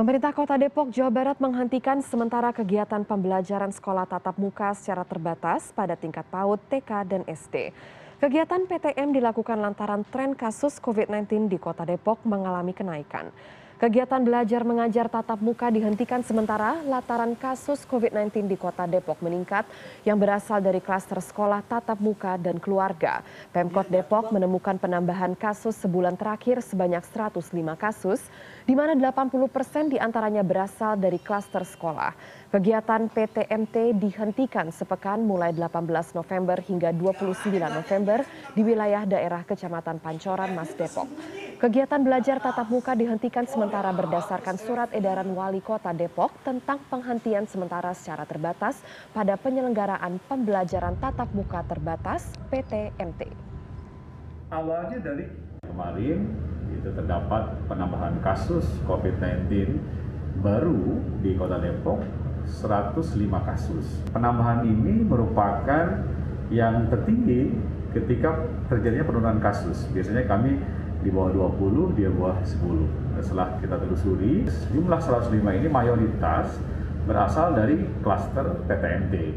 Pemerintah Kota Depok, Jawa Barat menghentikan sementara kegiatan pembelajaran sekolah tatap muka secara terbatas pada tingkat PAUD, TK, dan SD. Kegiatan PTM dilakukan lantaran tren kasus COVID-19 di Kota Depok mengalami kenaikan. Kegiatan belajar mengajar tatap muka dihentikan sementara lataran kasus COVID-19 di kota Depok meningkat yang berasal dari klaster sekolah tatap muka dan keluarga. Pemkot Depok menemukan penambahan kasus sebulan terakhir sebanyak 105 kasus, di mana 80 persen di antaranya berasal dari klaster sekolah. Kegiatan PTMT dihentikan sepekan mulai 18 November hingga 29 November di wilayah daerah Kecamatan Pancoran, Mas Depok. Kegiatan belajar tatap muka dihentikan sementara berdasarkan surat edaran Wali Kota Depok tentang penghentian sementara secara terbatas pada penyelenggaraan pembelajaran tatap muka terbatas PTMT. Awalnya dari kemarin itu terdapat penambahan kasus COVID-19 baru di Kota Depok 105 kasus. Penambahan ini merupakan yang tertinggi ketika terjadinya penurunan kasus. Biasanya kami di bawah 20, dia bawah 10. Dan setelah kita telusuri, jumlah 105 ini mayoritas berasal dari klaster PTMT.